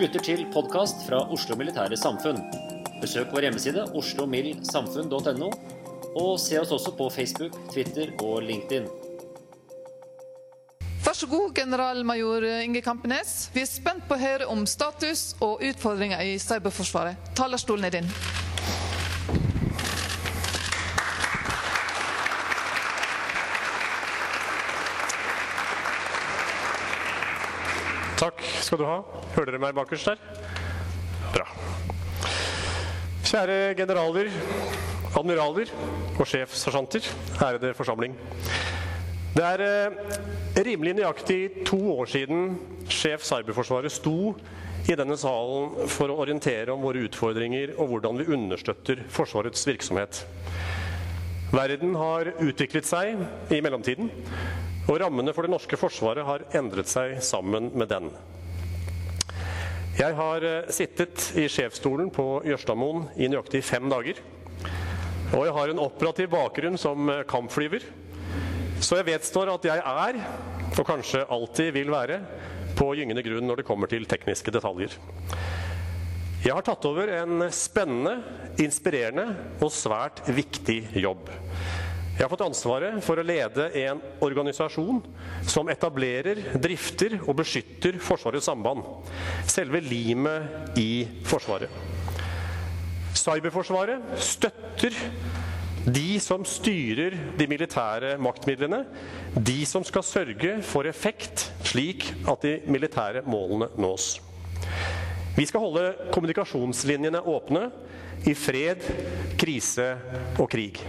Lytter til podkast fra Oslo Militære Samfunn. Besøk vår hjemmeside oslomildsamfunn.no, og se oss også på Facebook, Twitter og LinkedIn. Vær så god, generalmajor Inge Kampenes. Vi er spent på å høre om status og utfordringer i cyberforsvaret. Talerstolen er din. Takk skal du ha. Hører dere meg bakerst der? Bra. Kjære generaler, admiraler og sjefssersjanter. ærede forsamling. Det er eh, rimelig nøyaktig to år siden sjef Cyberforsvaret sto i denne salen for å orientere om våre utfordringer og hvordan vi understøtter Forsvarets virksomhet. Verden har utviklet seg i mellomtiden, og rammene for det norske forsvaret har endret seg sammen med den. Jeg har eh, sittet i sjefsstolen på Jørstadmoen i nøyaktig fem dager. Og jeg har en operativ bakgrunn som eh, kampflyver. Så jeg vedstår at jeg er, og kanskje alltid vil være, på gyngende grunn når det kommer til tekniske detaljer. Jeg har tatt over en spennende, inspirerende og svært viktig jobb. Jeg har fått ansvaret for å lede en organisasjon som etablerer, drifter og beskytter Forsvarets samband. Selve limet i Forsvaret. Cyberforsvaret støtter de som styrer de militære maktmidlene. De som skal sørge for effekt, slik at de militære målene nås. Vi skal holde kommunikasjonslinjene åpne i fred, krise og krig.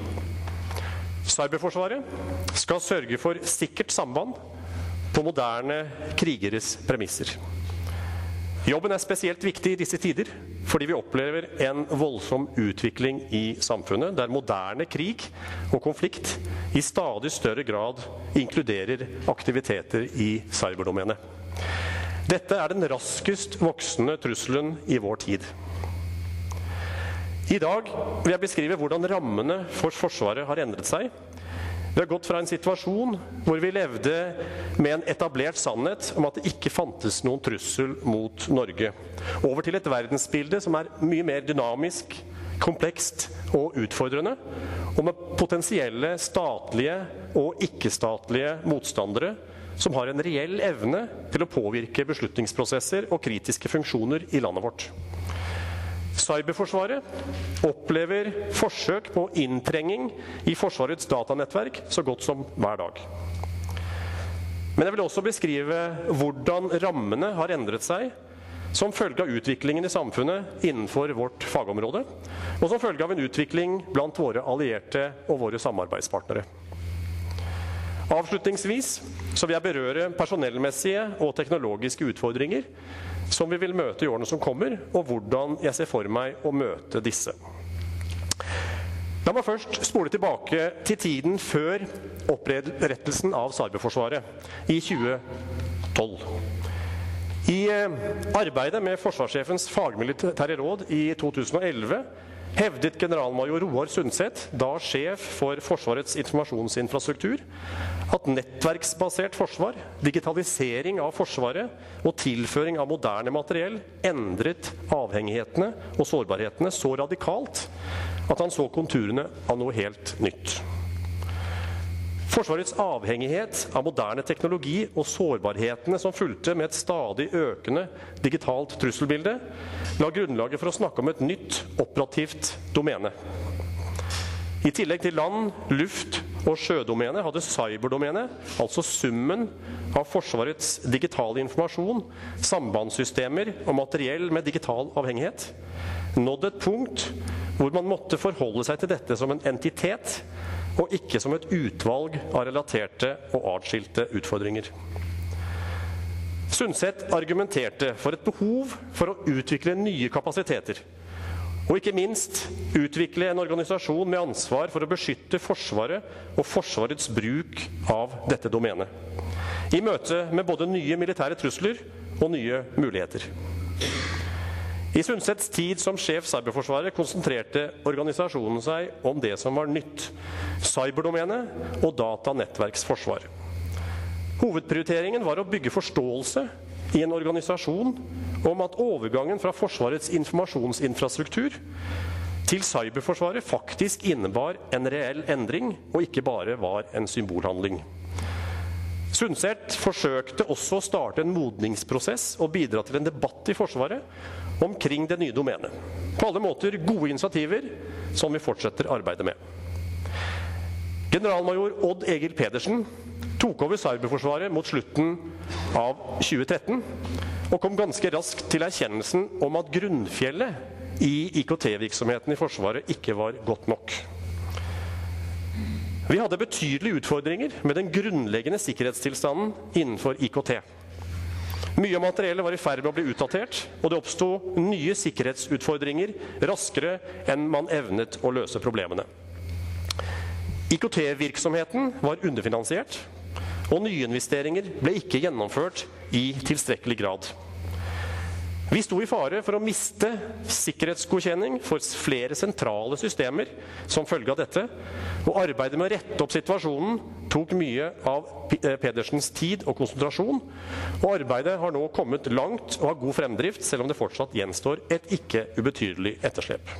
Cyberforsvaret skal sørge for sikkert samband på moderne krigeres premisser. Jobben er spesielt viktig i disse tider fordi vi opplever en voldsom utvikling i samfunnet, der moderne krig og konflikt i stadig større grad inkluderer aktiviteter i cyberdomenet. Dette er den raskest voksende trusselen i vår tid. I dag vil jeg beskrive hvordan rammene for Forsvaret har endret seg. Vi har gått fra en situasjon hvor vi levde med en etablert sannhet om at det ikke fantes noen trussel mot Norge, over til et verdensbilde som er mye mer dynamisk, komplekst og utfordrende, og med potensielle statlige og ikke-statlige motstandere som har en reell evne til å påvirke beslutningsprosesser og kritiske funksjoner i landet vårt. Cyberforsvaret opplever forsøk på inntrenging i Forsvarets datanettverk så godt som hver dag. Men jeg vil også beskrive hvordan rammene har endret seg som følge av utviklingen i samfunnet innenfor vårt fagområde, og som følge av en utvikling blant våre allierte og våre samarbeidspartnere. Avslutningsvis så vil jeg berøre personellmessige og teknologiske utfordringer som vi vil møte i årene som kommer, og hvordan jeg ser for meg å møte disse. La meg først spole tilbake til tiden før opprettelsen av Cyberforsvaret i 2012. I eh, arbeidet med forsvarssjefens fagmilitære råd i 2011 hevdet generalmajor Roar Sundset, da sjef for Forsvarets informasjonsinfrastruktur, at nettverksbasert forsvar, digitalisering av Forsvaret og tilføring av moderne materiell endret avhengighetene og sårbarhetene så radikalt at han så konturene av noe helt nytt. Forsvarets avhengighet av moderne teknologi og sårbarhetene som fulgte med et stadig økende digitalt trusselbilde, la grunnlaget for å snakke om et nytt operativt domene. I tillegg til land-, luft- og sjødomene hadde cyberdomenet, altså summen av Forsvarets digitale informasjon, sambandssystemer og materiell med digital avhengighet, nådd et punkt hvor man måtte forholde seg til dette som en entitet, og ikke som et utvalg av relaterte og atskilte utfordringer. Sundset argumenterte for et behov for å utvikle nye kapasiteter. Og ikke minst utvikle en organisasjon med ansvar for å beskytte Forsvaret og Forsvarets bruk av dette domenet. I møte med både nye militære trusler og nye muligheter. I Sundsets tid som sjef Cyberforsvaret konsentrerte organisasjonen seg om det som var nytt. Cyberdomenet og datanettverksforsvar. Hovedprioriteringen var å bygge forståelse i en organisasjon om at overgangen fra Forsvarets informasjonsinfrastruktur til Cyberforsvaret faktisk innebar en reell endring, og ikke bare var en symbolhandling. Sundset forsøkte også å starte en modningsprosess og bidra til en debatt i Forsvaret omkring det nye domenet. På alle måter gode initiativer som vi fortsetter arbeidet med. Generalmajor Odd Egil Pedersen tok over Cyberforsvaret mot slutten av 2013 og kom ganske raskt til erkjennelsen om at grunnfjellet i IKT-virksomheten i Forsvaret ikke var godt nok. Vi hadde betydelige utfordringer med den grunnleggende sikkerhetstilstanden innenfor IKT. Mye av materiellet var i ferd med å bli utdatert, og det oppsto nye sikkerhetsutfordringer raskere enn man evnet å løse problemene. IKT-virksomheten var underfinansiert, og nyinvesteringer ble ikke gjennomført i tilstrekkelig grad. Vi sto i fare for å miste sikkerhetsgodkjenning for flere sentrale systemer som følge av dette, og arbeidet med å rette opp situasjonen tok mye av eh, Pedersens tid og konsentrasjon. Og arbeidet har nå kommet langt og har god fremdrift, selv om det fortsatt gjenstår et ikke ubetydelig etterslep.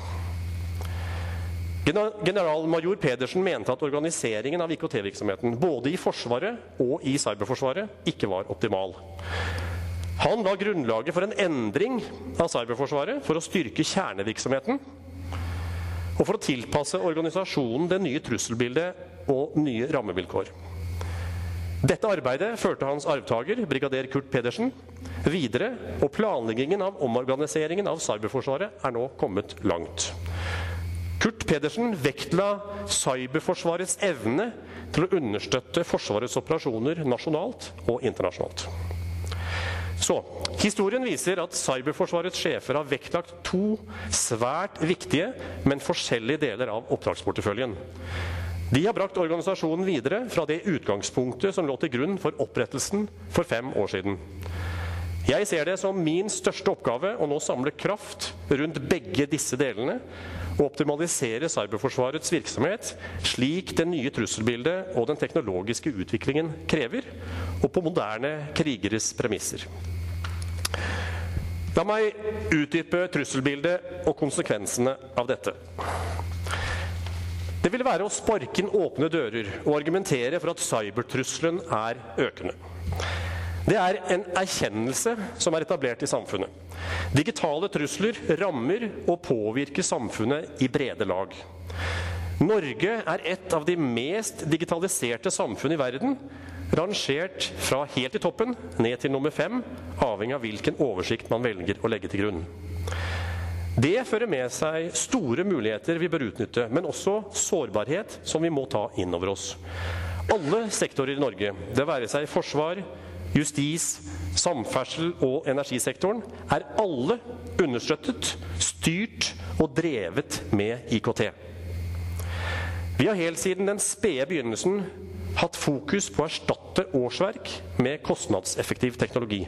Generalmajor Pedersen mente at organiseringen av IKT-virksomheten både i Forsvaret og i Cyberforsvaret ikke var optimal. Han la grunnlaget for en endring av Cyberforsvaret for å styrke kjernevirksomheten og for å tilpasse organisasjonen det nye trusselbildet og nye rammevilkår. Dette arbeidet førte hans arvtaker, brigader Kurt Pedersen, videre, og planleggingen av omorganiseringen av Cyberforsvaret er nå kommet langt. Kurt Pedersen vektla Cyberforsvarets evne til å understøtte Forsvarets operasjoner nasjonalt og internasjonalt. Så, Historien viser at Cyberforsvarets sjefer har vektlagt to svært viktige, men forskjellige deler av oppdragsporteføljen. De har brakt organisasjonen videre fra det utgangspunktet som lå til grunn for opprettelsen for fem år siden. Jeg ser det som min største oppgave å nå samle kraft rundt begge disse delene og optimalisere Cyberforsvarets virksomhet slik det nye trusselbildet og den teknologiske utviklingen krever, og på moderne krigeres premisser. La meg utdype trusselbildet og konsekvensene av dette. Det ville være å sparke inn åpne dører og argumentere for at cybertrusselen er økende. Det er en erkjennelse som er etablert i samfunnet. Digitale trusler rammer og påvirker samfunnet i brede lag. Norge er et av de mest digitaliserte samfunn i verden, rangert fra helt i toppen ned til nummer fem, avhengig av hvilken oversikt man velger å legge til grunn. Det fører med seg store muligheter vi bør utnytte, men også sårbarhet som vi må ta inn over oss. Alle sektorer i Norge, det være seg forsvar, justis, samferdsel og energisektoren, er alle understøttet, styrt og drevet med IKT. Vi har helt siden den spede begynnelsen hatt fokus på å erstatte årsverk med kostnadseffektiv teknologi.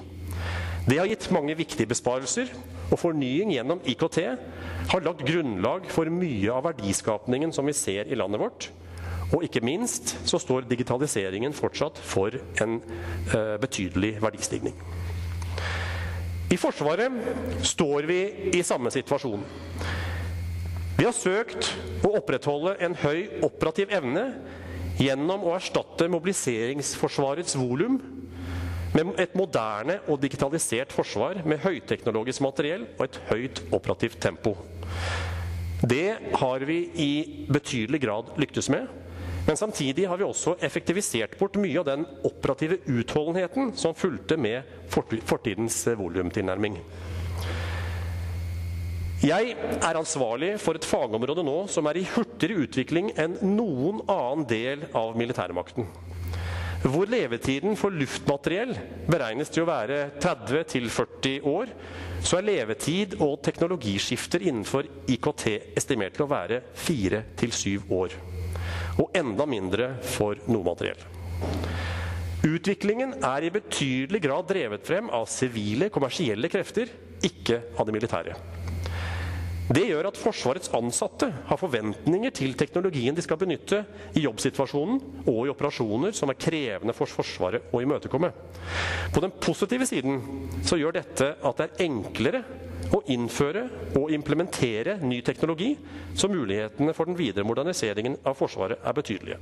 Det har gitt mange viktige besparelser, og fornying gjennom IKT har lagt grunnlag for mye av verdiskapningen som vi ser i landet vårt. Og ikke minst så står digitaliseringen fortsatt for en eh, betydelig verdistigning. I Forsvaret står vi i samme situasjon. Vi har søkt å opprettholde en høy operativ evne gjennom å erstatte mobiliseringsforsvarets volum med et moderne og digitalisert forsvar med høyteknologisk materiell og et høyt operativt tempo. Det har vi i betydelig grad lyktes med. Men samtidig har vi også effektivisert bort mye av den operative utholdenheten som fulgte med fortidens volumtilnærming. Jeg er ansvarlig for et fagområde nå som er i hurtigere utvikling enn noen annen del av militærmakten. Hvor levetiden for luftmateriell beregnes til å være 30-40 år, så er levetid og teknologiskifter innenfor IKT estimert til å være 4-7 år og enda mindre for noe materiell. Utviklingen er i betydelig grad drevet frem av sivile, kommersielle krefter, ikke av det militære. Det gjør at Forsvarets ansatte har forventninger til teknologien de skal benytte i jobbsituasjonen og i operasjoner som er krevende for Forsvaret å imøtekomme. På den positive siden så gjør dette at det er enklere å innføre og implementere ny teknologi, så mulighetene for den videre moderniseringen av Forsvaret er betydelige.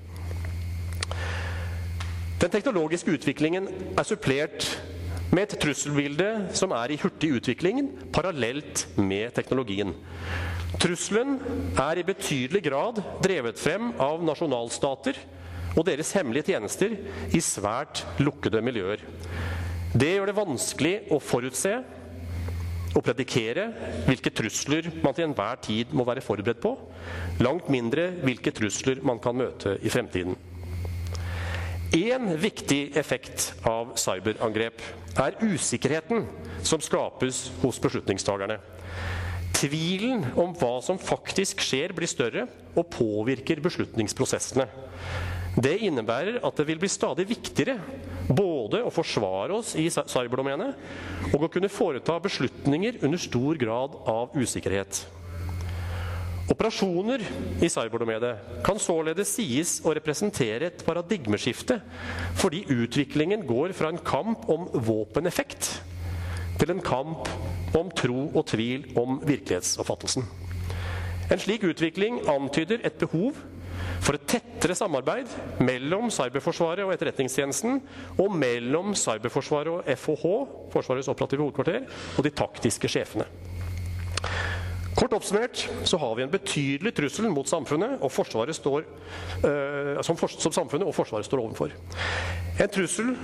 Den teknologiske utviklingen er supplert med et trusselbilde som er i hurtig utvikling parallelt med teknologien. Trusselen er i betydelig grad drevet frem av nasjonalstater og deres hemmelige tjenester i svært lukkede miljøer. Det gjør det vanskelig å forutse og predikere hvilke trusler man til enhver tid må være forberedt på. Langt mindre hvilke trusler man kan møte i fremtiden. En viktig effekt av cyberangrep er usikkerheten som skapes hos beslutningstagerne. Tvilen om hva som faktisk skjer, blir større og påvirker beslutningsprosessene. Det innebærer at det vil bli stadig viktigere både å forsvare oss i cyberdomenet og å kunne foreta beslutninger under stor grad av usikkerhet. Operasjoner i cyberdomenet kan således sies å representere et paradigmeskifte, fordi utviklingen går fra en kamp om våpeneffekt til en kamp om tro og tvil om virkelighetsoppfattelsen. En slik utvikling antyder et behov for et tettere samarbeid mellom Cyberforsvaret og Etterretningstjenesten, og mellom Cyberforsvaret og FOH, Forsvarets operative hovedkvarter, og de taktiske sjefene. Kort oppsummert så har vi en betydelig trussel mot samfunnet og Forsvaret står, uh, som, for, som, samfunnet og Forsvaret står overfor. En trussel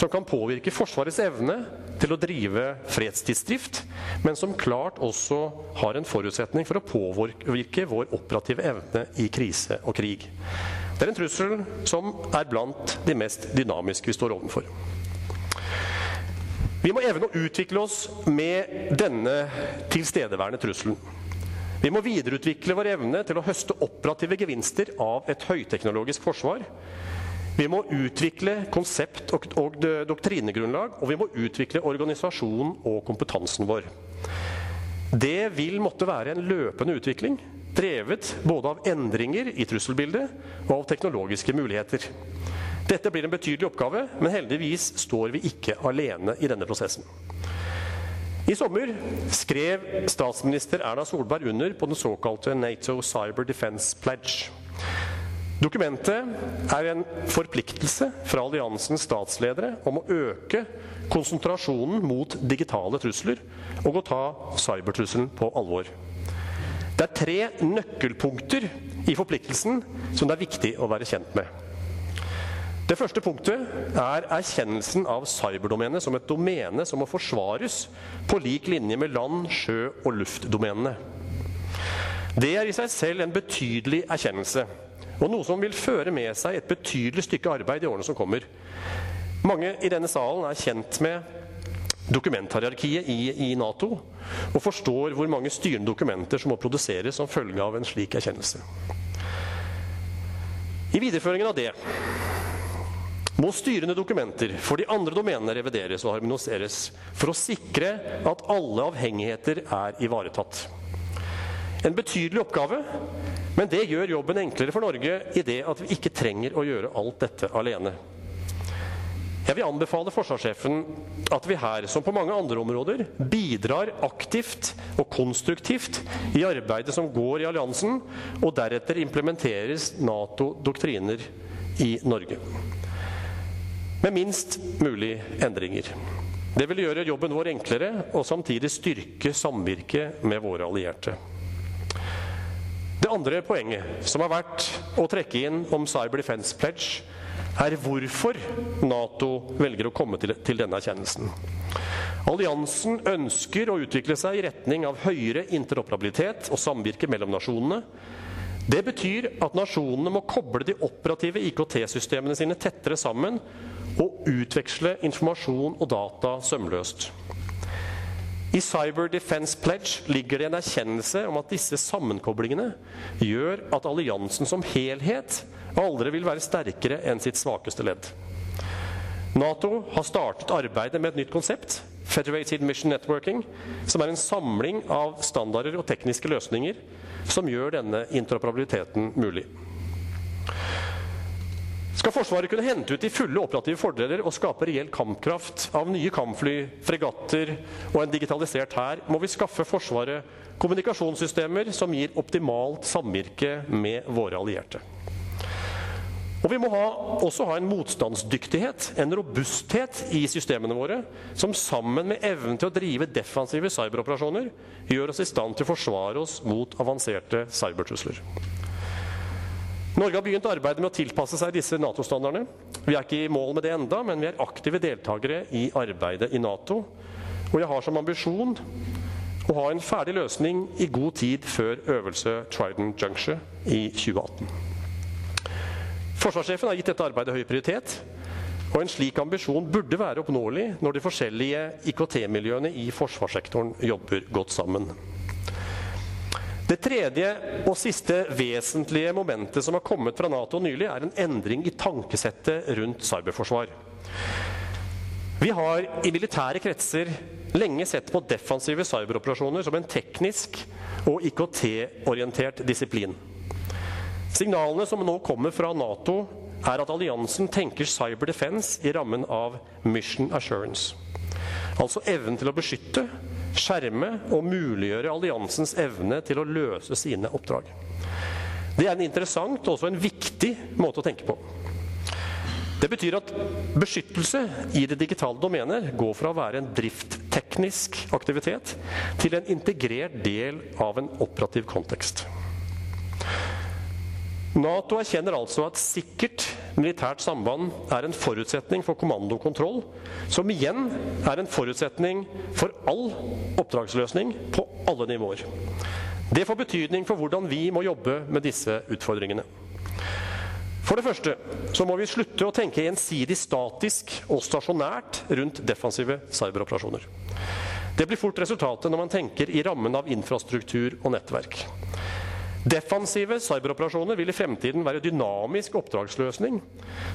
som kan påvirke Forsvarets evne til å drive fredstidsdrift, men som klart også har en forutsetning for å påvirke vår operative evne i krise og krig. Det er en trussel som er blant de mest dynamiske vi står overfor. Vi må evne å utvikle oss med denne tilstedeværende trusselen. Vi må videreutvikle vår evne til å høste operative gevinster av et høyteknologisk forsvar. Vi må utvikle konsept- og, og doktrinegrunnlag, og vi må utvikle organisasjonen og kompetansen vår. Det vil måtte være en løpende utvikling, drevet både av endringer i trusselbildet og av teknologiske muligheter. Dette blir en betydelig oppgave, men heldigvis står vi ikke alene i denne prosessen. I sommer skrev statsminister Erna Solberg under på den såkalte Nato Cyber Defense Pledge. Dokumentet er en forpliktelse fra alliansens statsledere om å øke konsentrasjonen mot digitale trusler og å ta cybertrusselen på alvor. Det er tre nøkkelpunkter i forpliktelsen som det er viktig å være kjent med. Det første punktet er erkjennelsen av cyberdomenet som et domene som må forsvares på lik linje med land-, sjø- og luftdomenene. Det er i seg selv en betydelig erkjennelse, og noe som vil føre med seg et betydelig stykke arbeid i årene som kommer. Mange i denne salen er kjent med dokumenthierarkiet i, i Nato og forstår hvor mange styrende dokumenter som må produseres som følge av en slik erkjennelse. I videreføringen av det må styrende dokumenter for de andre domenene revideres og harmoniseres for å sikre at alle avhengigheter er ivaretatt. En betydelig oppgave, men det gjør jobben enklere for Norge i det at vi ikke trenger å gjøre alt dette alene. Jeg vil anbefale forsvarssjefen at vi her, som på mange andre områder, bidrar aktivt og konstruktivt i arbeidet som går i alliansen, og deretter implementeres Nato-doktriner i Norge med minst mulig endringer. Det vil gjøre jobben vår enklere og samtidig styrke samvirket med våre allierte. Det andre poenget, som har vært å trekke inn om Cyber Defense Pledge, er hvorfor Nato velger å komme til, til denne erkjennelsen. Alliansen ønsker å utvikle seg i retning av høyere interoperabilitet og samvirke mellom nasjonene. Det betyr at nasjonene må koble de operative IKT-systemene sine tettere sammen og utveksle informasjon og data sømløst. I Cyber Defense Pledge ligger det en erkjennelse om at disse sammenkoblingene gjør at alliansen som helhet aldri vil være sterkere enn sitt svakeste ledd. Nato har startet arbeidet med et nytt konsept, Federated Mission Networking, som er en samling av standarder og tekniske løsninger som gjør denne interoperabiliteten mulig. Skal Forsvaret kunne hente ut de fulle operative fordeler og skape reell kampkraft av nye kampfly, fregatter og en digitalisert hær, må vi skaffe Forsvaret kommunikasjonssystemer som gir optimalt samvirke med våre allierte. Og vi må ha, også ha en motstandsdyktighet, en robusthet i systemene våre, som sammen med evnen til å drive defensive cyberoperasjoner gjør oss i stand til å forsvare oss mot avanserte cybertrusler. Norge har begynt arbeidet med å tilpasse seg disse Nato-standardene. Vi er ikke i mål med det enda, men vi er aktive deltakere i arbeidet i Nato. Og jeg har som ambisjon å ha en ferdig løsning i god tid før øvelse Trident Juncture i 2018. Forsvarssjefen har gitt dette arbeidet høy prioritet. Og en slik ambisjon burde være oppnåelig når de forskjellige IKT-miljøene i forsvarssektoren jobber godt sammen. Det tredje og siste vesentlige momentet som har kommet fra Nato nylig, er en endring i tankesettet rundt cyberforsvar. Vi har i militære kretser lenge sett på defensive cyberoperasjoner som en teknisk og IKT-orientert disiplin. Signalene som nå kommer fra Nato, er at alliansen tenker cyber defense i rammen av mission assurance. Altså evnen til å beskytte skjerme og muliggjøre alliansens evne til å løse sine oppdrag. Det er en interessant og også en viktig måte å tenke på. Det betyr at beskyttelse i det digitale domenet går fra å være en driftteknisk aktivitet til en integrert del av en operativ kontekst. Nato erkjenner altså at sikkert militært samband er en forutsetning for kommando og kontroll, som igjen er en forutsetning for all oppdragsløsning på alle nivåer. Det får betydning for hvordan vi må jobbe med disse utfordringene. For det første så må vi slutte å tenke ensidig statisk og stasjonært rundt defensive cyberoperasjoner. Det blir fort resultatet når man tenker i rammen av infrastruktur og nettverk. Defensive cyberoperasjoner vil i fremtiden være dynamisk oppdragsløsning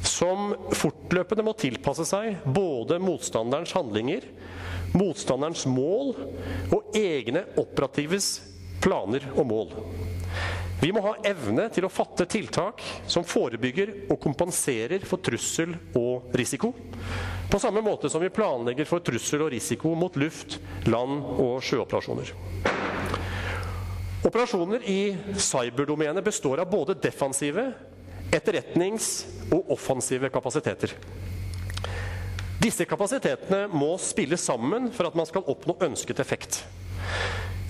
som fortløpende må tilpasse seg både motstanderens handlinger, motstanderens mål og egne operatives planer og mål. Vi må ha evne til å fatte tiltak som forebygger og kompenserer for trussel og risiko. På samme måte som vi planlegger for trussel og risiko mot luft-, land- og sjøoperasjoner. Operasjoner i cyberdomenet består av både defensive, etterretnings- og offensive kapasiteter. Disse kapasitetene må spille sammen for at man skal oppnå ønsket effekt.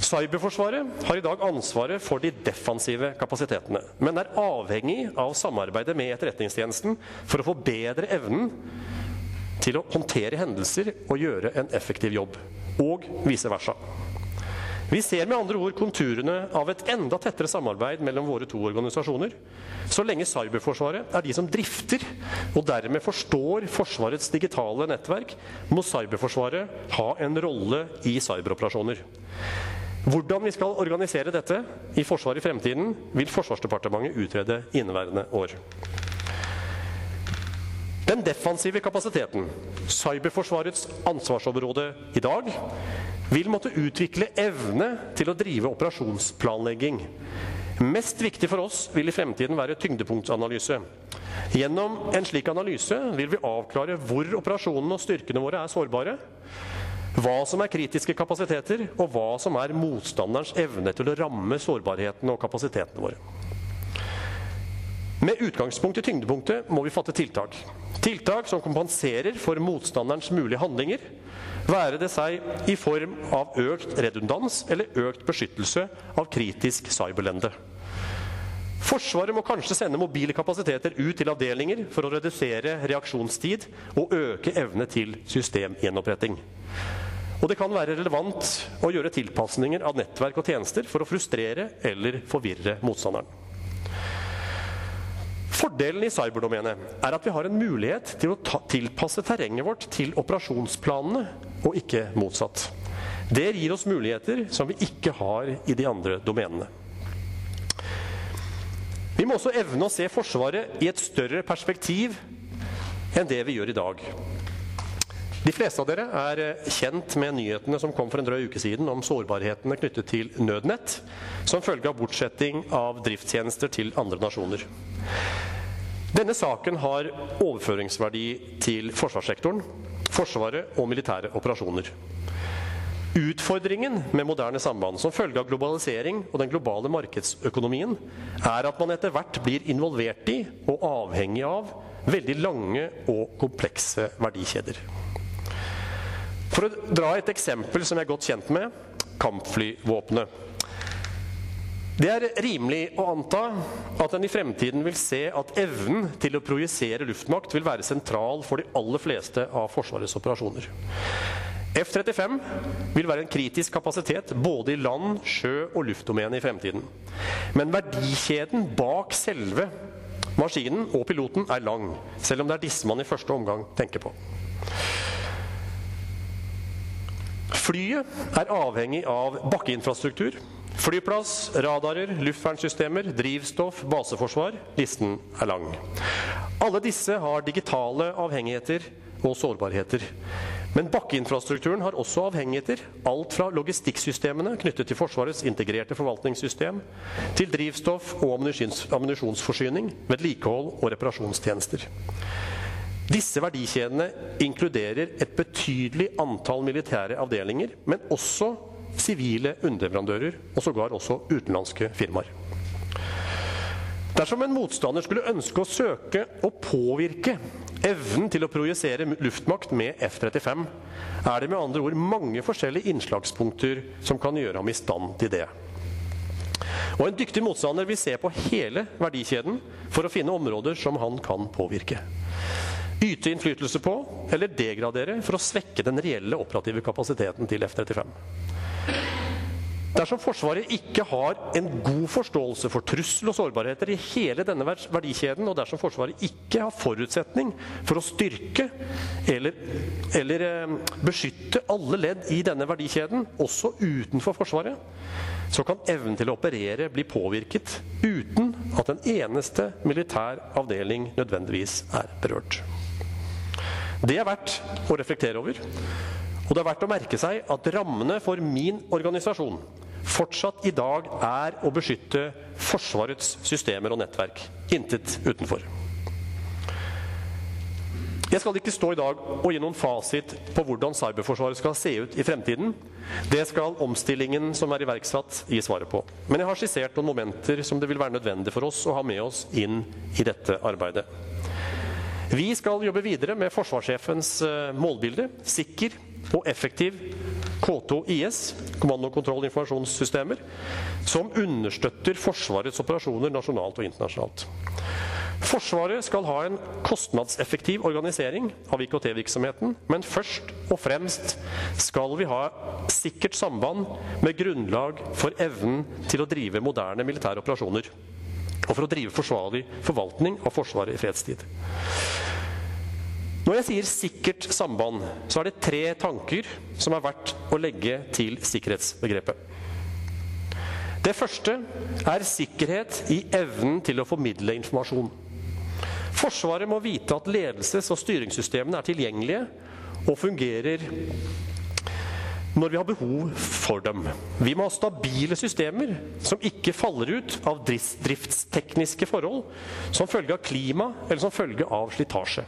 Cyberforsvaret har i dag ansvaret for de defensive kapasitetene, men er avhengig av samarbeidet med Etterretningstjenesten for å få bedre evnen til å håndtere hendelser og gjøre en effektiv jobb. Og vice versa. Vi ser med andre ord konturene av et enda tettere samarbeid mellom våre to organisasjoner. Så lenge Cyberforsvaret er de som drifter og dermed forstår Forsvarets digitale nettverk, må Cyberforsvaret ha en rolle i cyberoperasjoner. Hvordan vi skal organisere dette i Forsvaret i fremtiden, vil Forsvarsdepartementet utrede inneværende år. Den defensive kapasiteten, cyberforsvarets ansvarsområde i dag, vil måtte utvikle evne til å drive operasjonsplanlegging. Mest viktig for oss vil i fremtiden være tyngdepunktsanalyse. Gjennom en slik analyse vil vi avklare hvor operasjonene og styrkene våre er sårbare, hva som er kritiske kapasiteter, og hva som er motstanderens evne til å ramme sårbarhetene og kapasitetene våre. Med utgangspunkt i tyngdepunktet må vi fatte tiltak. Tiltak som kompenserer for motstanderens mulige handlinger, være det seg i form av økt redundans eller økt beskyttelse av kritisk cyberlende. Forsvaret må kanskje sende mobile kapasiteter ut til avdelinger for å redusere reaksjonstid og øke evne til systemgjenoppretting. Og det kan være relevant å gjøre tilpasninger av nettverk og tjenester for å frustrere eller forvirre motstanderen. Fordelen i cyberdomenet er at vi har en mulighet til å ta, tilpasse terrenget vårt til operasjonsplanene, og ikke motsatt. Det gir oss muligheter som vi ikke har i de andre domenene. Vi må også evne å se Forsvaret i et større perspektiv enn det vi gjør i dag. De fleste av dere er kjent med nyhetene som kom for en drøy uke siden om sårbarhetene knyttet til Nødnett som følge av bortsetting av driftstjenester til andre nasjoner. Denne saken har overføringsverdi til forsvarssektoren, Forsvaret og militære operasjoner. Utfordringen med moderne samband som følge av globalisering og den globale markedsøkonomien er at man etter hvert blir involvert i og avhengig av veldig lange og komplekse verdikjeder. For å dra et eksempel som jeg er godt kjent med kampflyvåpenet. Det er rimelig å anta at en i fremtiden vil se at evnen til å projisere luftmakt vil være sentral for de aller fleste av Forsvarets operasjoner. F-35 vil være en kritisk kapasitet både i land-, sjø- og luftdomenet i fremtiden. Men verdikjeden bak selve maskinen og piloten er lang, selv om det er disse man i første omgang tenker på. Flyet er avhengig av bakkeinfrastruktur, Flyplass, radarer, luftvernsystemer, drivstoff, baseforsvar. Listen er lang. Alle disse har digitale avhengigheter og sårbarheter. Men bakkeinfrastrukturen har også avhengigheter. Alt fra logistikksystemene knyttet til Forsvarets integrerte forvaltningssystem, til drivstoff og ammunisjonsforsyning, vedlikehold og reparasjonstjenester. Disse verdikjedene inkluderer et betydelig antall militære avdelinger, men også sivile underleverandører og sågar også utenlandske firmaer. Dersom en motstander skulle ønske å søke å påvirke evnen til å projisere luftmakt med F-35, er det med andre ord mange forskjellige innslagspunkter som kan gjøre ham i stand til det. Og En dyktig motstander vil se på hele verdikjeden for å finne områder som han kan påvirke. Yte innflytelse på eller degradere for å svekke den reelle operative kapasiteten til F-35. Dersom Forsvaret ikke har en god forståelse for trussel og sårbarheter i hele denne verdikjeden, og dersom Forsvaret ikke har forutsetning for å styrke eller, eller eh, beskytte alle ledd i denne verdikjeden, også utenfor Forsvaret, så kan evnen til å operere bli påvirket uten at en eneste militær avdeling nødvendigvis er berørt. Det er verdt å reflektere over. Og det er verdt å merke seg at rammene for min organisasjon fortsatt i dag er å beskytte Forsvarets systemer og nettverk. Intet utenfor. Jeg skal ikke stå i dag og gi noen fasit på hvordan cyberforsvaret skal se ut i fremtiden. Det skal omstillingen som er iverksatt, gi svaret på. Men jeg har skissert noen momenter som det vil være nødvendig for oss å ha med oss inn i dette arbeidet. Vi skal jobbe videre med forsvarssjefens eh, målbilde sikker, og effektiv K2IS, kommando- og kontrollinformasjonssystemer, som understøtter Forsvarets operasjoner nasjonalt og internasjonalt. Forsvaret skal ha en kostnadseffektiv organisering av IKT-virksomheten, men først og fremst skal vi ha sikkert samband med grunnlag for evnen til å drive moderne militære operasjoner. Og for å drive forsvarlig forvaltning av Forsvaret i fredstid. Når jeg sier sikkert samband, så er det tre tanker som er verdt å legge til sikkerhetsbegrepet. Det første er sikkerhet i evnen til å formidle informasjon. Forsvaret må vite at ledelses- og styringssystemene er tilgjengelige og fungerer når vi har behov for dem. Vi må ha stabile systemer som ikke faller ut av driftstekniske forhold som følge av klima eller som følge av slitasje.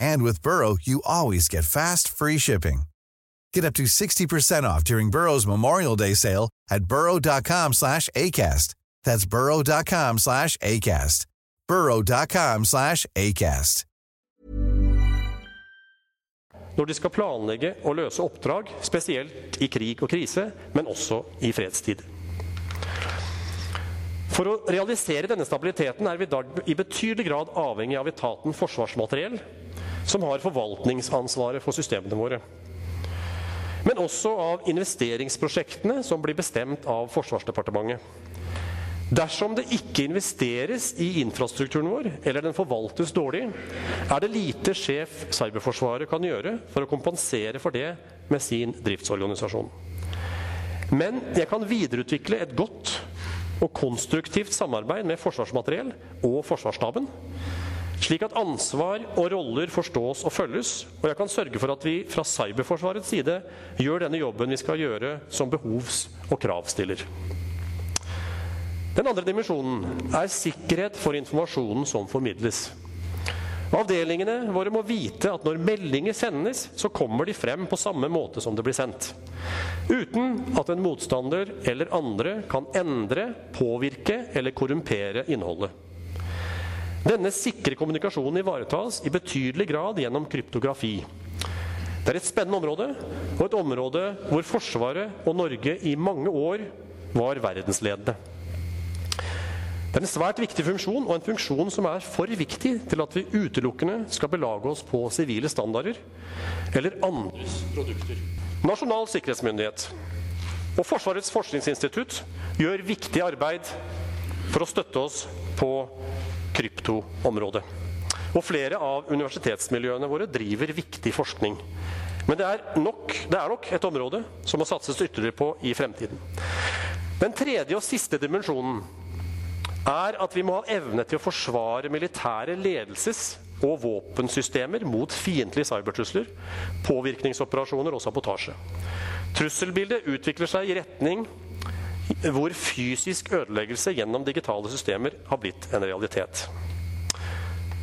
And with Burrow, you always get fast, free shipping. Get up to 60% off during Burrow's Memorial Day sale at burrow.com slash ACAST. That's burrow.com slash ACAST. burrow.com slash ACAST. når de skal planlegge og løse oppdrag, spesielt i krig og krise, men også i fredstid. For å realisere denne stabiliteten er vi i dag i betydelig grad avhengig av etaten Forsvarsmateriell, som har forvaltningsansvaret for systemene våre. Men også av investeringsprosjektene som blir bestemt av Forsvarsdepartementet. Dersom det ikke investeres i infrastrukturen vår, eller den forvaltes dårlig, er det lite sjef Cyberforsvaret kan gjøre for å kompensere for det med sin driftsorganisasjon. Men jeg kan videreutvikle et godt og konstruktivt samarbeid med Forsvarsmateriell og Forsvarsstaben, slik at ansvar og roller forstås og følges, og jeg kan sørge for at vi fra Cyberforsvarets side gjør denne jobben vi skal gjøre som behovs- og kravstiller. Den andre dimensjonen er sikkerhet for informasjonen som formidles. Avdelingene våre må vite at når meldinger sendes, så kommer de frem på samme måte som det blir sendt. Uten at en motstander eller andre kan endre, påvirke eller korrumpere innholdet. Denne sikre kommunikasjonen ivaretas i betydelig grad gjennom kryptografi. Det er et spennende område, og et område hvor Forsvaret og Norge i mange år var verdensledende. Det er en svært viktig funksjon, og en funksjon som er for viktig til at vi utelukkende skal belage oss på sivile standarder eller andres produkter. Nasjonal sikkerhetsmyndighet og Forsvarets forskningsinstitutt gjør viktig arbeid for å støtte oss på kryptoområdet. Og flere av universitetsmiljøene våre driver viktig forskning. Men det er, nok, det er nok et område som må satses ytterligere på i fremtiden. Den tredje og siste dimensjonen er at vi må ha evne til å forsvare militære ledelses- og våpensystemer mot fiendtlige cybertrusler, påvirkningsoperasjoner og sabotasje. Trusselbildet utvikler seg i retning hvor fysisk ødeleggelse gjennom digitale systemer har blitt en realitet.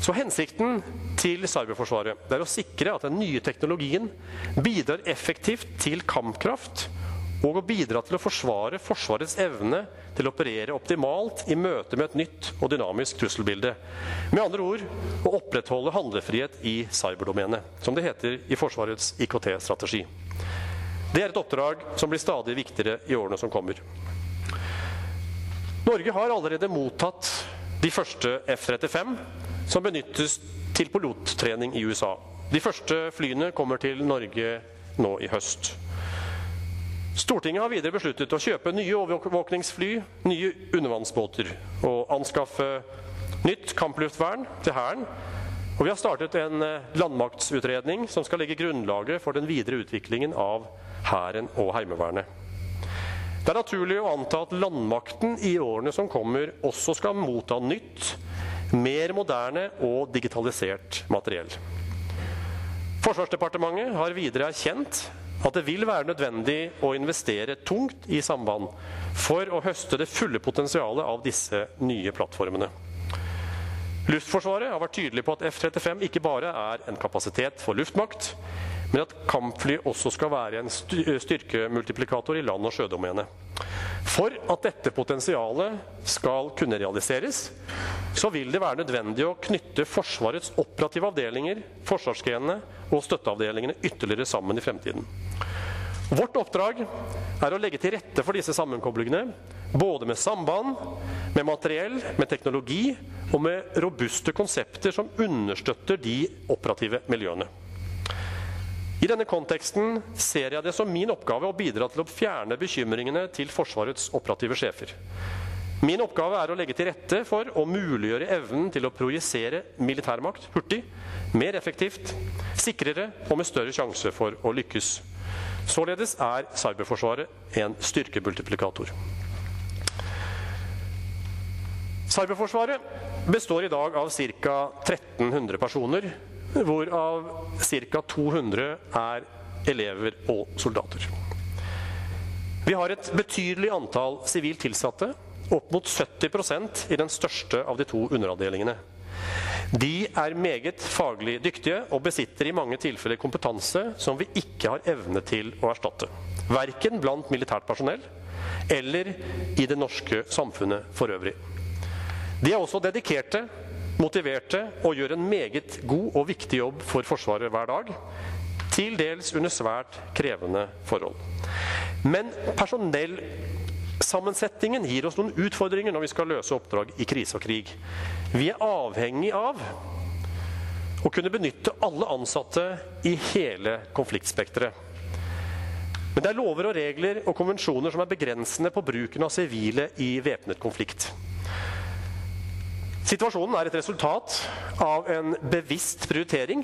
Så Hensikten til Cyberforsvaret er å sikre at den nye teknologien bidrar effektivt til kampkraft og å bidra til å forsvare Forsvarets evne til å operere optimalt i møte med et nytt og dynamisk trusselbilde. Med andre ord å opprettholde handlefrihet i cyberdomenet, som det heter i Forsvarets IKT-strategi. Det er et oppdrag som blir stadig viktigere i årene som kommer. Norge har allerede mottatt de første F-35, som benyttes til pilottrening i USA. De første flyene kommer til Norge nå i høst. Stortinget har videre besluttet å kjøpe nye overvåkningsfly, nye undervannsbåter og anskaffe nytt kampluftvern til Hæren. Og vi har startet en eh, landmaktsutredning som skal legge grunnlaget for den videre utviklingen av Hæren og Heimevernet. Det er naturlig å anta at landmakten i årene som kommer, også skal motta nytt, mer moderne og digitalisert materiell. Forsvarsdepartementet har videre erkjent at det vil være nødvendig å investere tungt i samband for å høste det fulle potensialet av disse nye plattformene. Luftforsvaret har vært tydelig på at F-35 ikke bare er en kapasitet for luftmakt, men at kampfly også skal være en styrkemultiplikator i land- og sjødomenet. For at dette potensialet skal kunne realiseres, så vil det være nødvendig å knytte Forsvarets operative avdelinger, forsvarsgrenene og støtteavdelingene ytterligere sammen i fremtiden. Vårt oppdrag er å legge til rette for disse sammenkoblingene, både med samband, med materiell, med teknologi og med robuste konsepter som understøtter de operative miljøene. I denne konteksten ser jeg det som min oppgave å bidra til å fjerne bekymringene til Forsvarets operative sjefer. Min oppgave er å legge til rette for å muliggjøre evnen til å projisere militærmakt hurtig, mer effektivt, sikrere og med større sjanse for å lykkes. Således er cyberforsvaret en styrkemultiplikator. Cyberforsvaret består i dag av ca. 1300 personer hvorav ca. 200 er elever og soldater. Vi har et betydelig antall sivilt tilsatte, opp mot 70% i den største av de to underavdelingene. De er meget faglig dyktige og besitter i mange tilfeller kompetanse som vi ikke har evne til å erstatte. Verken blant militært personell eller i det norske samfunnet for øvrig. De er også dedikerte motiverte og gjør en meget god og viktig jobb for Forsvaret hver dag. Til dels under svært krevende forhold. Men personellsammensetningen gir oss noen utfordringer når vi skal løse oppdrag i krise og krig. Vi er avhengig av å kunne benytte alle ansatte i hele konfliktspekteret. Men det er lover og regler og konvensjoner som er begrensende på bruken av sivile i væpnet konflikt. Situasjonen er et resultat av en bevisst prioritering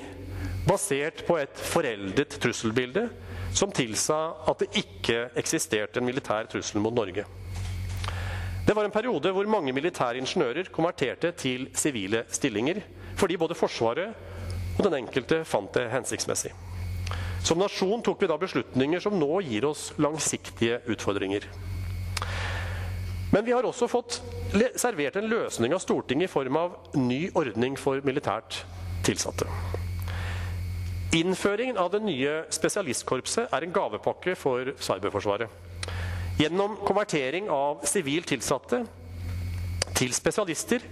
basert på et foreldet trusselbilde som tilsa at det ikke eksisterte en militær trussel mot Norge. Det var en periode hvor mange militære ingeniører konverterte til sivile stillinger fordi både Forsvaret og den enkelte fant det hensiktsmessig. Som nasjon tok vi da beslutninger som nå gir oss langsiktige utfordringer. Men vi har også fått servert en løsning av Stortinget i form av ny ordning for militært tilsatte. Innføringen av det nye spesialistkorpset er en gavepakke for Cyberforsvaret. Gjennom konvertering av sivilt tilsatte til spesialister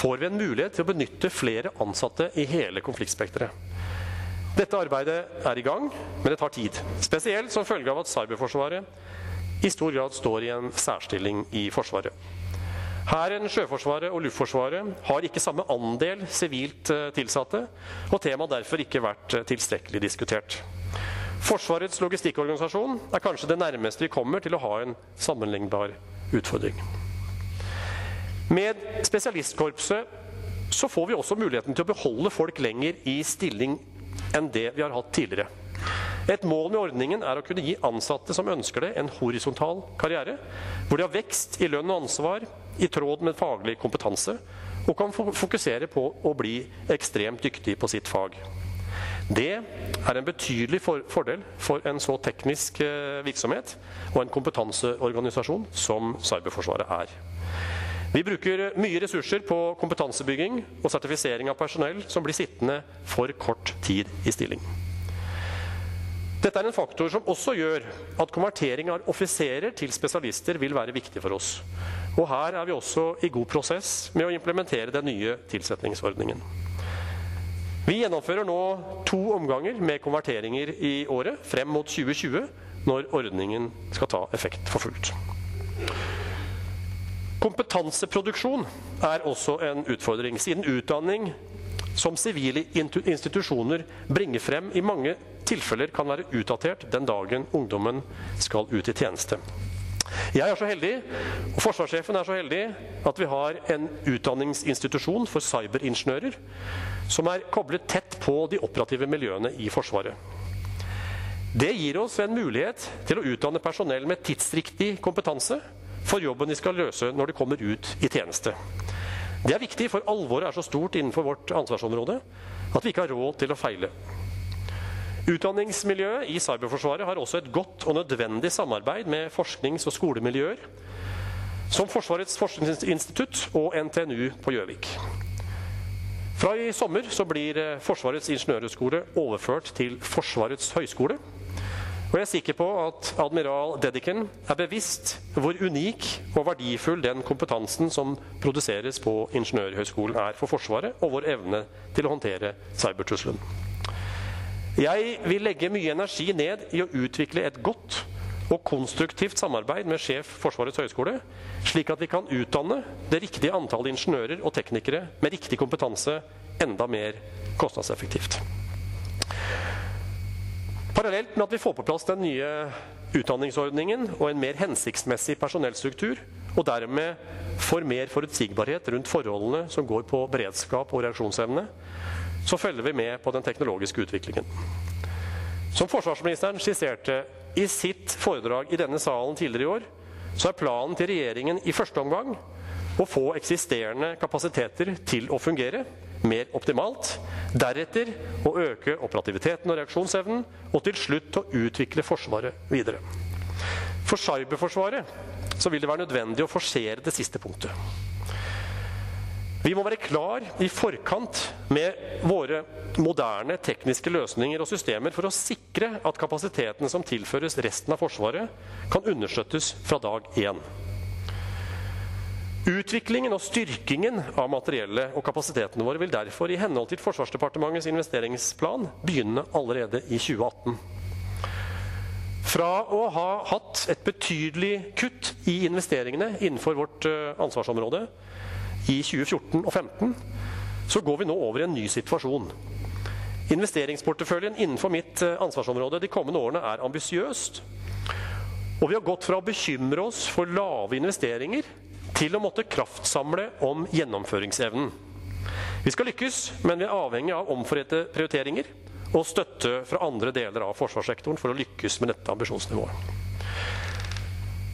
får vi en mulighet til å benytte flere ansatte i hele konfliktspekteret. Dette arbeidet er i gang, men det tar tid. Spesielt som følge av at Cyberforsvaret i stor grad står i en særstilling i Forsvaret. Hæren, Sjøforsvaret og Luftforsvaret har ikke samme andel sivilt eh, tilsatte, og temaet har derfor ikke vært eh, tilstrekkelig diskutert. Forsvarets logistikkorganisasjon er kanskje det nærmeste vi kommer til å ha en sammenlignbar utfordring. Med spesialistkorpset så får vi også muligheten til å beholde folk lenger i stilling enn det vi har hatt tidligere. Et mål med ordningen er å kunne gi ansatte som ønsker det, en horisontal karriere, hvor de har vekst i lønn og ansvar i tråd med faglig kompetanse, og kan fokusere på å bli ekstremt dyktig på sitt fag. Det er en betydelig fordel for en så teknisk eh, virksomhet og en kompetanseorganisasjon som Cyberforsvaret er. Vi bruker mye ressurser på kompetansebygging og sertifisering av personell som blir sittende for kort tid i stilling. Dette er en faktor som også gjør at konvertering av offiserer til spesialister vil være viktig for oss. Og her er vi også i god prosess med å implementere den nye tilsetningsordningen. Vi gjennomfører nå to omganger med konverteringer i året frem mot 2020, når ordningen skal ta effekt for fullt. Kompetanseproduksjon er også en utfordring, siden utdanning som sivile institusjoner bringer frem, i mange tilfeller kan være utdatert den dagen ungdommen skal ut i tjeneste. Jeg er så heldig, og forsvarssjefen er så heldig, at vi har en utdanningsinstitusjon for cyberingeniører som er koblet tett på de operative miljøene i Forsvaret. Det gir oss en mulighet til å utdanne personell med tidsriktig kompetanse for jobben de skal løse når de kommer ut i tjeneste. Det er viktig, for alvoret er så stort innenfor vårt ansvarsområde at vi ikke har råd til å feile. Utdanningsmiljøet i Cyberforsvaret har også et godt og nødvendig samarbeid med forsknings- og skolemiljøer, som Forsvarets forskningsinstitutt og NTNU på Gjøvik. Fra i sommer blir Forsvarets ingeniørhøgskole overført til Forsvarets høgskole. Og jeg er sikker på at admiral Dedican er bevisst hvor unik og verdifull den kompetansen som produseres på Ingeniørhøgskolen er for Forsvaret, og vår evne til å håndtere cybertrusselen. Jeg vil legge mye energi ned i å utvikle et godt og konstruktivt samarbeid med sjef Forsvarets høgskole, slik at vi kan utdanne det riktige antallet ingeniører og teknikere med riktig kompetanse enda mer kostnadseffektivt. Parallelt med at vi får på plass den nye utdanningsordningen og en mer hensiktsmessig personellstruktur, og dermed får mer forutsigbarhet rundt forholdene som går på beredskap og reaksjonsevne, så følger vi med på den teknologiske utviklingen. Som forsvarsministeren skisserte i sitt foredrag i denne salen tidligere i år, så er planen til regjeringen i første omgang å få eksisterende kapasiteter til å fungere mer optimalt. Deretter å øke operativiteten og reaksjonsevnen, og til slutt å utvikle Forsvaret videre. For cyberforsvaret så vil det være nødvendig å forsere det siste punktet. Vi må være klar i forkant med våre moderne tekniske løsninger og systemer for å sikre at kapasiteten som tilføres resten av Forsvaret, kan understøttes fra dag én. Utviklingen og styrkingen av materiellet og kapasitetene våre vil derfor i henhold til Forsvarsdepartementets investeringsplan begynne allerede i 2018. Fra å ha hatt et betydelig kutt i investeringene innenfor vårt eh, ansvarsområde i 2014 og 2015, så går vi nå over i en ny situasjon. Investeringsporteføljen innenfor mitt eh, ansvarsområde de kommende årene er ambisiøst. Og vi har gått fra å bekymre oss for lave investeringer til å måtte kraftsamle om gjennomføringsevnen. Vi skal lykkes, men vi er avhengig av omforente prioriteringer og støtte fra andre deler av forsvarssektoren for å lykkes med dette ambisjonsnivået.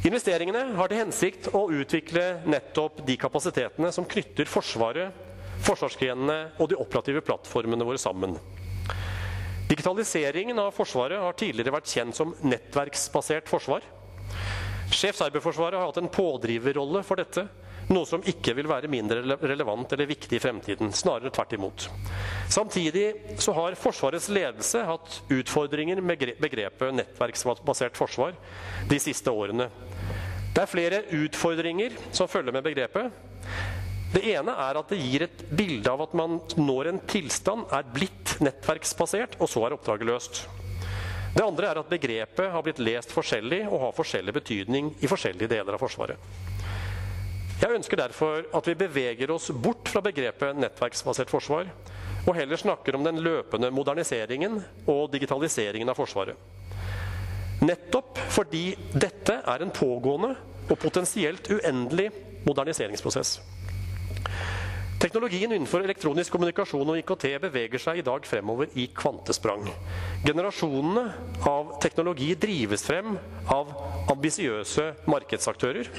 Investeringene har til hensikt å utvikle nettopp de kapasitetene som knytter Forsvaret, forsvarsgrenene og de operative plattformene våre sammen. Digitaliseringen av Forsvaret har tidligere vært kjent som nettverksbasert forsvar. Sjef Cyberforsvaret har hatt en pådriverrolle for dette, noe som ikke vil være mindre relevant eller viktig i fremtiden. Snarere tvert imot. Samtidig så har Forsvarets ledelse hatt utfordringer med begrepet nettverksbasert forsvar de siste årene. Det er flere utfordringer som følger med begrepet. Det ene er at det gir et bilde av at man når en tilstand er blitt nettverksbasert, og så er oppdraget løst. Det andre er at begrepet har blitt lest forskjellig og har forskjellig betydning i forskjellige deler av Forsvaret. Jeg ønsker derfor at vi beveger oss bort fra begrepet nettverksbasert forsvar, og heller snakker om den løpende moderniseringen og digitaliseringen av Forsvaret. Nettopp fordi dette er en pågående og potensielt uendelig moderniseringsprosess. Teknologien innenfor elektronisk kommunikasjon og IKT beveger seg i dag fremover i kvantesprang. Generasjonene av teknologi drives frem av ambisiøse markedsaktører.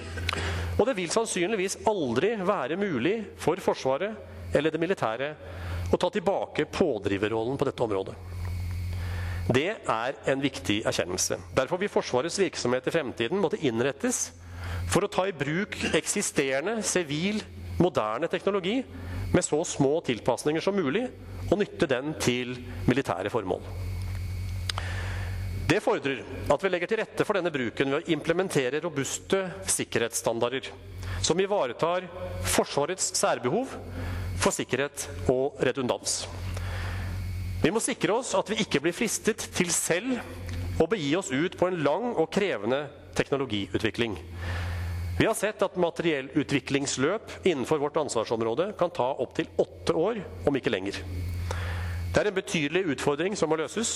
Og det vil sannsynligvis aldri være mulig for Forsvaret eller det militære å ta tilbake pådriverrollen på dette området. Det er en viktig erkjennelse. Derfor vil Forsvarets virksomhet i fremtiden måtte innrettes for å ta i bruk eksisterende sivil moderne teknologi med så små tilpasninger som mulig, og nytte den til militære formål. Det fordrer at vi legger til rette for denne bruken ved å implementere robuste sikkerhetsstandarder som ivaretar Forsvarets særbehov for sikkerhet og redundans. Vi må sikre oss at vi ikke blir fristet til selv å begi oss ut på en lang og krevende teknologiutvikling. Vi har sett at materiellutviklingsløp innenfor vårt ansvarsområde kan ta opptil åtte år, om ikke lenger. Det er en betydelig utfordring som må løses.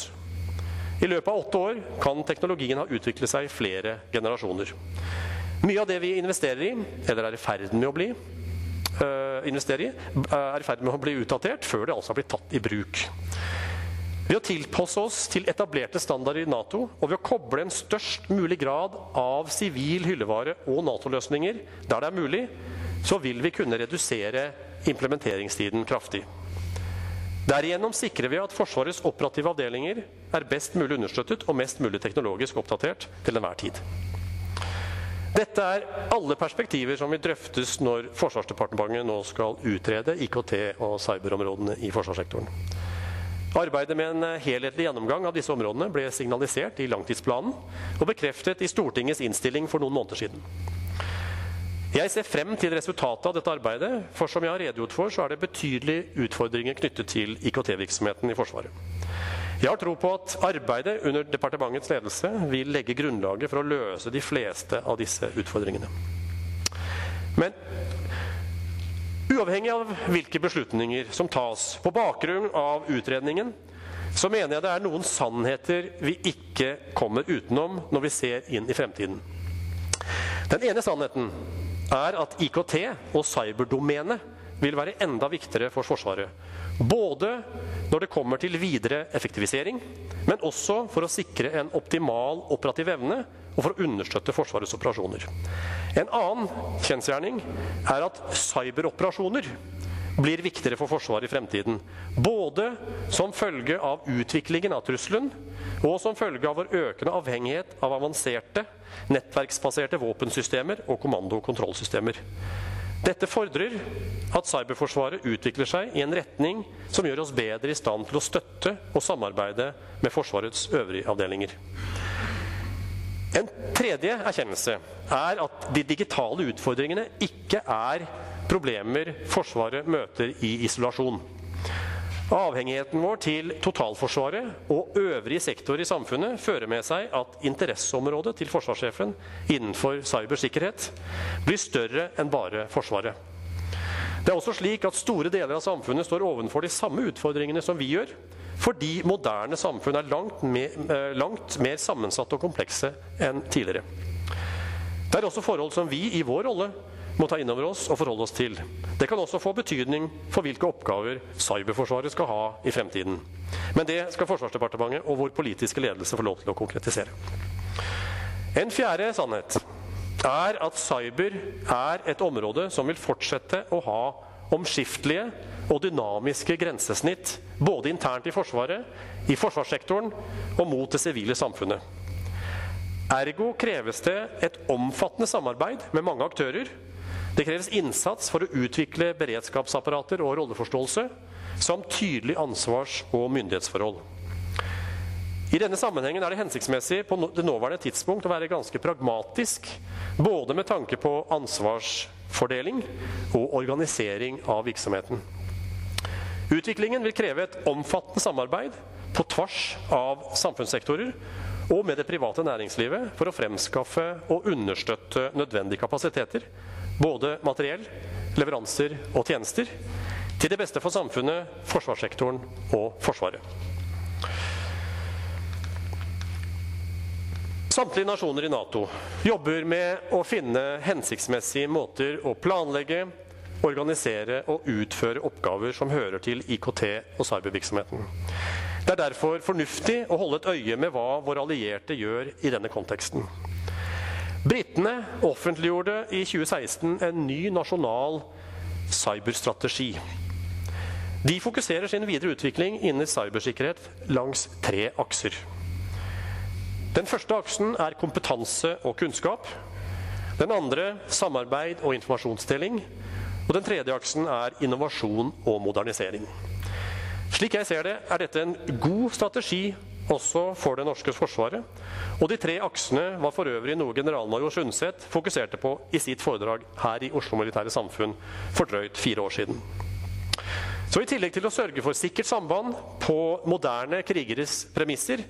I løpet av åtte år kan teknologien ha utviklet seg i flere generasjoner. Mye av det vi investerer i, eller er i ferd med å bli, uh, i, er i ferd med å bli utdatert før det altså har blitt tatt i bruk. Ved å tilpasse oss til etablerte standarder i Nato og ved å koble en størst mulig grad av sivil hyllevare og Nato-løsninger der det er mulig, så vil vi kunne redusere implementeringstiden kraftig. Derigjennom sikrer vi at Forsvarets operative avdelinger er best mulig understøttet og mest mulig teknologisk oppdatert til enhver tid. Dette er alle perspektiver som vil drøftes når Forsvarsdepartementet nå skal utrede IKT- og cyberområdene i forsvarssektoren. Arbeidet med en helhetlig gjennomgang av disse områdene ble signalisert i langtidsplanen og bekreftet i Stortingets innstilling for noen måneder siden. Jeg ser frem til resultatet av dette arbeidet, for som jeg har redegjort for, så er det betydelige utfordringer knyttet til IKT-virksomheten i Forsvaret. Jeg har tro på at arbeidet under departementets ledelse vil legge grunnlaget for å løse de fleste av disse utfordringene. Men uavhengig av hvilke beslutninger som tas på bakgrunn av utredningen, så mener jeg det er noen sannheter vi ikke kommer utenom når vi ser inn i fremtiden. Den ene sannheten er at IKT og cyberdomenet vil være enda viktigere for Forsvaret. Både når det kommer til videre effektivisering, men også for å sikre en optimal operativ evne og for å understøtte Forsvarets operasjoner. En annen kjensgjerning er at cyberoperasjoner blir viktigere for Forsvaret i fremtiden. Både som følge av utviklingen av trusselen og som følge av vår økende avhengighet av avanserte, nettverksbaserte våpensystemer og kommando- og kontrollsystemer. Dette fordrer at cyberforsvaret utvikler seg i en retning som gjør oss bedre i stand til å støtte og samarbeide med Forsvarets øvrige avdelinger. En tredje erkjennelse er at de digitale utfordringene ikke er problemer Forsvaret møter i isolasjon. Avhengigheten vår til totalforsvaret og øvrige sektorer i samfunnet fører med seg at interesseområdet til forsvarssjefen innenfor cybersikkerhet blir større enn bare Forsvaret. Det er også slik at store deler av samfunnet står overfor de samme utfordringene som vi gjør, fordi moderne samfunn er langt mer, eh, langt mer sammensatte og komplekse enn tidligere. Det er også forhold som vi i vår rolle må ta inn over oss og forholde oss til. Det kan også få betydning for hvilke oppgaver Cyberforsvaret skal ha i fremtiden. Men det skal Forsvarsdepartementet og vår politiske ledelse få lov til å konkretisere. En fjerde sannhet er at cyber er et område som vil fortsette å ha omskiftelige og dynamiske grensesnitt både internt i Forsvaret, i forsvarssektoren og mot det sivile samfunnet. Ergo kreves det et omfattende samarbeid med mange aktører det kreves innsats for å utvikle beredskapsapparater og rolleforståelse, samt tydelig ansvars- og myndighetsforhold. I denne sammenhengen er det hensiktsmessig på det nåværende tidspunkt å være ganske pragmatisk, både med tanke på ansvarsfordeling og organisering av virksomheten. Utviklingen vil kreve et omfattende samarbeid på tvers av samfunnssektorer og med det private næringslivet for å fremskaffe og understøtte nødvendige kapasiteter både materiell, leveranser og tjenester, til det beste for samfunnet, forsvarssektoren og Forsvaret. Samtlige nasjoner i Nato jobber med å finne hensiktsmessige måter å planlegge, organisere og utføre oppgaver som hører til IKT- og cybervirksomheten. Det er derfor fornuftig å holde et øye med hva våre allierte gjør i denne konteksten. Britene offentliggjorde i 2016 en ny nasjonal cyberstrategi. De fokuserer sin videre utvikling innen cybersikkerhet langs tre akser. Den første aksen er kompetanse og kunnskap. Den andre samarbeid og informasjonsdeling. Og den tredje aksen er innovasjon og modernisering. Slik jeg ser det, er dette en god strategi også for det norske forsvaret. Og de tre aksene var for øvrig noe generalmajor Sundset fokuserte på i sitt foredrag her i Oslo Militære Samfunn for drøyt fire år siden. Så I tillegg til å sørge for sikkert samband på moderne krigeres premisser,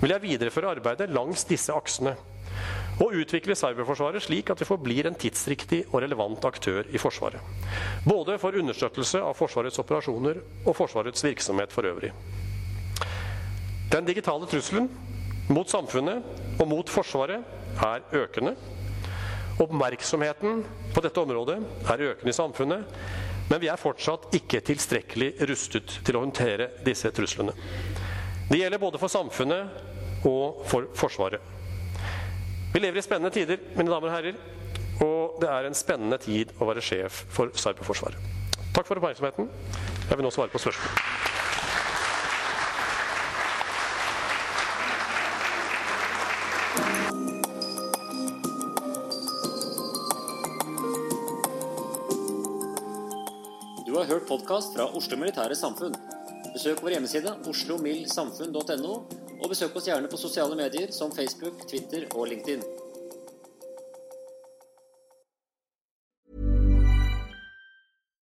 vil jeg videreføre arbeidet langs disse aksene. Og utvikle cyberforsvaret slik at vi forblir en tidsriktig og relevant aktør i Forsvaret. Både for understøttelse av Forsvarets operasjoner og Forsvarets virksomhet for øvrig. Den digitale trusselen mot samfunnet og mot Forsvaret er økende. Oppmerksomheten på dette området er økende i samfunnet, men vi er fortsatt ikke tilstrekkelig rustet til å håndtere disse truslene. Det gjelder både for samfunnet og for Forsvaret. Vi lever i spennende tider, mine damer og herrer, og det er en spennende tid å være sjef for Cyberforsvaret. Takk for oppmerksomheten. Jeg vil nå svare på spørsmål. Du har hørt podkast fra Oslo Militære Samfunn. Besøk vår hjemmeside oslomildsamfunn.no, og besøk oss gjerne på sosiale medier som Facebook, Twitter og LinkedIn.